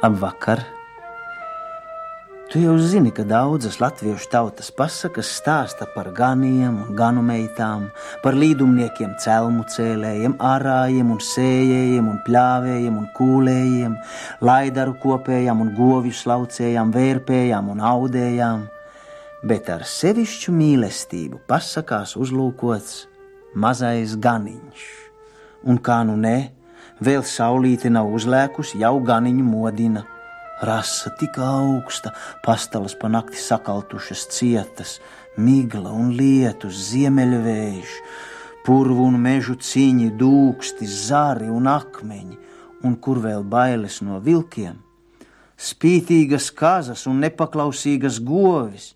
Labvakar! Tu jau zini, ka daudzas latviešu tautas pasakas stāsta par ganiem un ganu meitām, par līdumniekiem, celmu cēlējiem, ārājiem un sējējiem un pļāvējiem un kūlējiem, laidaru kopējām un govju slaucējām, vērpējām un audējām, bet ar sevišķu mīlestību pasakās uzlūkots mazais ganiņš. Un kā nu ne, vēl saulīte nav uzlēkusi, jau ganiņu modina. Rasa tik augsta, pastalas pa nakti sakaltušas cietas, migla un lietus, ziemeļvējš, purvu un mežu cīņi, dūksti, zari un akmeņi, un kur vēl bailes no vilkiem, spītīgas kazas un nepaklausīgas govis,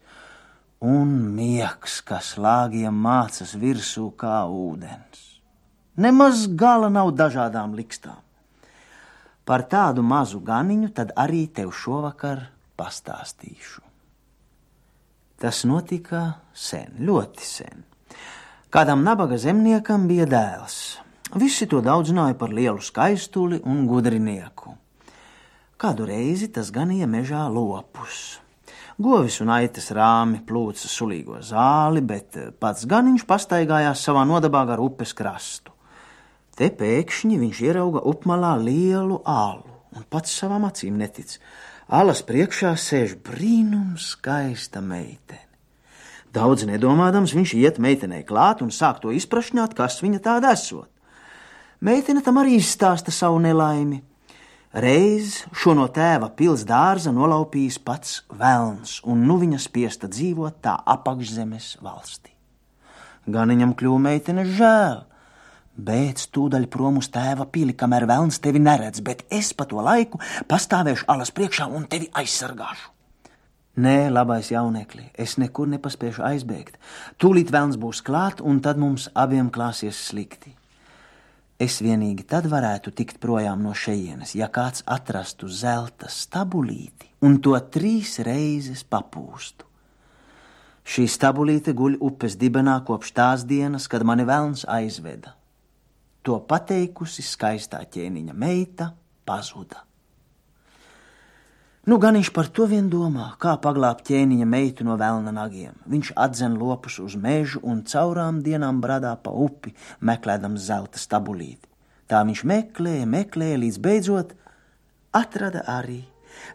un miegs, kas lāgiem mācas virsū kā ūdens. Nemaz gala nav dažādām likstām. Par tādu mazu ganiņu tad arī tev šovakar pastāstīšu. Tas notika sen, ļoti sen. Kādam nabaga zemniekam bija dēls. Visi to daudzināja par lielu skaistuli un gudrinieku. Kādu reizi tas ganīja mežā lopus. Govis un aitas rāmi plūca sulīgo zāli, bet pats ganiņš pastaigājās savā nodabā gar upes krastu. Te pēkšņi viņš ierauga upmalā lielu alu un pats savām acīm netic. Alas priekšā sēž brīnums skaista meitene. Daudz nedomādams, viņš iet meitenei klāt un sāk to izprašņāt, kas viņa tāda esot. Meitene tam arī izstāsta savu nelaimi. Reiz šo no tēva pils dārza nolaupījis pats Velns, un nu viņa spiesta dzīvot tā apakšzemes valstī. Gan viņam kļuva meitene žēl, Bēc tūdaļ prom uz tēva pili, kamēr vēlns tevi neredz, bet es pa to laiku pastāvēšu alas priekšā un tevi aizsargāšu. Nē, labais jaunekli, es nekur nepaspēšu aizbēgt. Tūlīt vēlns būs klāt, un tad mums abiem klāsies slikti. Es vienīgi tad varētu tikt projām no šejienes, ja kāds atrastu zelta stabulīti un to trīs reizes papūstu. Šī stabulīte guļ upes dibenā kopš tās dienas, kad mani vēlns aizveda. To pateikusi skaistā ķēniņa meita pazuda. Nu, gan viņš par to vien domā, kā paglābt ķēniņa meitu no vēlna nagiem. Viņš atdzen lopus uz mežu un caurām dienām bradā pa upi, meklējams zelta stabulīti. Tā viņš meklēja, meklēja, līdz beidzot atrada arī.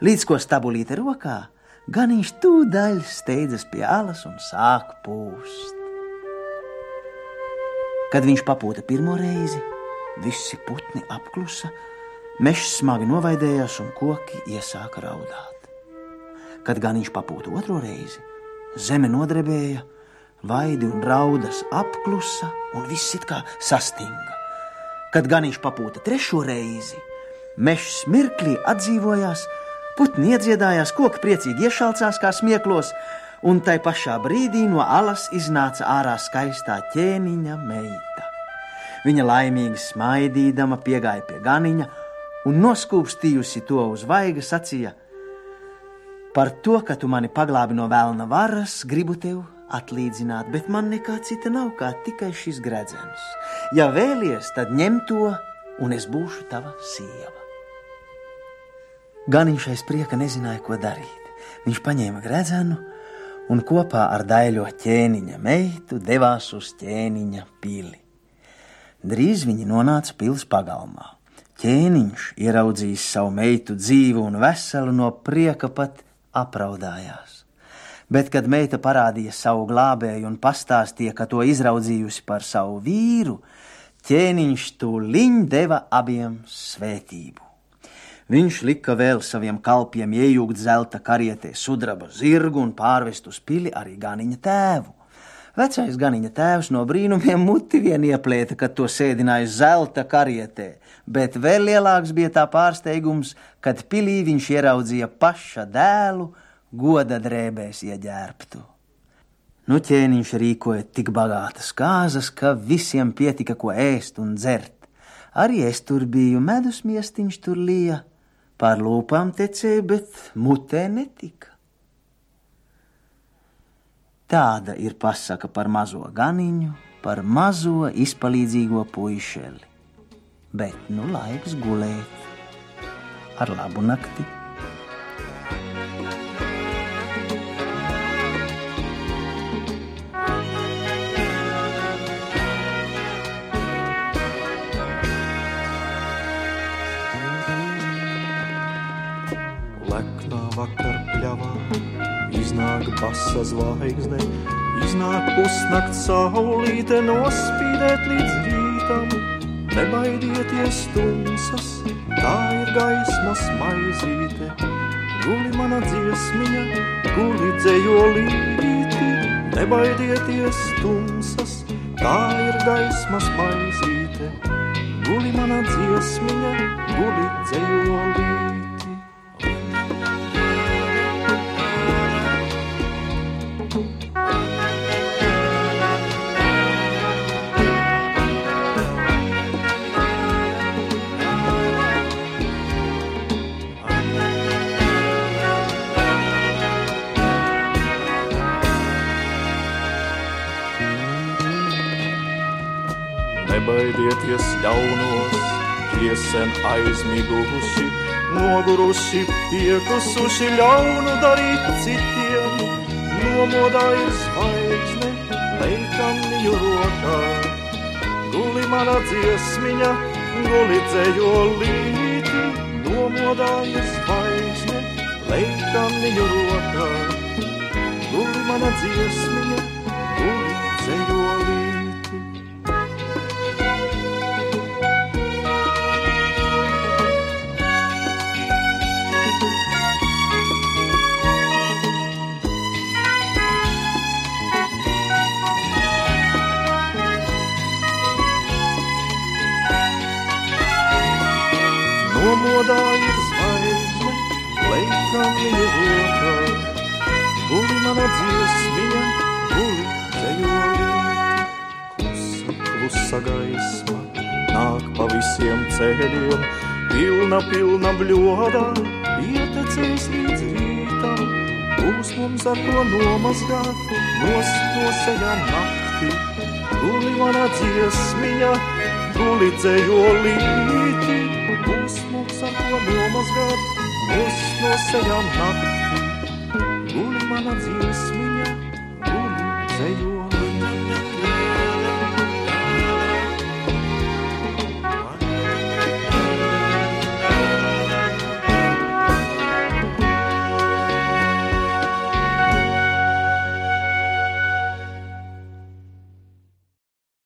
Līdz ko stabulīte rokā, gan viņš tūdaļ steidzas pie alas un sāk pūst. Kad viņš papūta pirmo reizi, visi putni apklusa, mežs smagi novaidējās un koki iesāka raudāt. Kad gan viņš papūta otro reizi, zeme nodrebēja, vaidi un raudas apklusa un viss it kā sastinga. Kad gan viņš papūta trešo reizi, mežs mirklī atdzīvojās, putni iedziedājās, koki priecīgi iešalcās kā smieklos, un tai pašā brīdī no alas iznāca ārā skaistā ķēniņa meita. Viņa laimīgi smaidīdama piegāja pie ganiņa un noskūpstījusi to uz vaiga sacīja: Par to, ka tu mani paglābi no vēlna varas, gribu tev atlīdzināt, bet man nekā cita nav kā tikai šis gredzens. Ja vēlies, tad ņem to, un es būšu tava sieva. Ganiņš aiz prieka nezināja, ko darīt. Viņš paņēma gredzenu un kopā ar daļo ķēniņa meitu devās uz ķēniņa pili. Drīz viņi nonāca pils pagalmā. Ķēniņš, ieraudzījis savu meitu dzīvu un veselu, no prieka pat apraudājās. Bet, kad meita parādīja savu glābēju un pastāstīja, ka to izraudzījusi par savu vīru, ķēniņš tūliņ deva abiem svētību. Viņš lika vēl saviem kalpiem iejūgt zelta karietē sudraba zirgu un pārvest uz pili arī ganiņa tēvu. Vecais ganiņa tēvs no brīnumiem muti vien ieplēta, kad to sēdināja zelta karietē, bet vēl lielāks bija tā pārsteigums, kad pilī viņš ieraudzīja paša dēlu goda drēbēs ieģērbtu. Nu ķēniņš rīkoja tik bagātas kāzas, ka visiem pietika ko ēst un dzert. Arī es tur biju, medus miestiņš tur lija, Pār lūpām tecēja, bet mutē netika. Tāda ir pasaka par mazo ganiņu, par mazo izpalīdzīgo puišeli. Bet nu laiks gulēt ar labu nakti. Klusa zvaigzne, iznāk pusnakts saulīte, nospīdēt līdz rītam. Nebaidieties tumsas, tā ir gaismas maizīte, guli mana dziesmiņa, guli dzējolīti, nebaidieties tumsas, tā ir gaismas maizīte, guli mana dziesmiņa, guli dzējolīti. Nebaidieties ļaunos, tie sen aizmiguši, noguruši, piekusuši ļaunu darīt citiem. Nomodā ir zvaigzne, leikamniņu rokā. Guli mana dziesmiņa, guli dzējo līti, nomodā ir zvaigzne, leikamniņu rokā. Guli mana dziesmiņa, Nomodā ir zvaigzne, leikam viņu rokā. Guli mana dziesmiņa, guli dzējolīti. Klusa, klusa gaisma, nāk pa visiem ceļiem, pilna, pilna bļodā, ietecēs līdz rītam. Būs mums ar ko nomazgāt, nos no ceļa nakti. Guli mana dziesmiņa, guli dzējolīti būs mums ar ko nomazgāt, mūs no ceļām nakti. Guli mana dziesmiņa, guli ceļu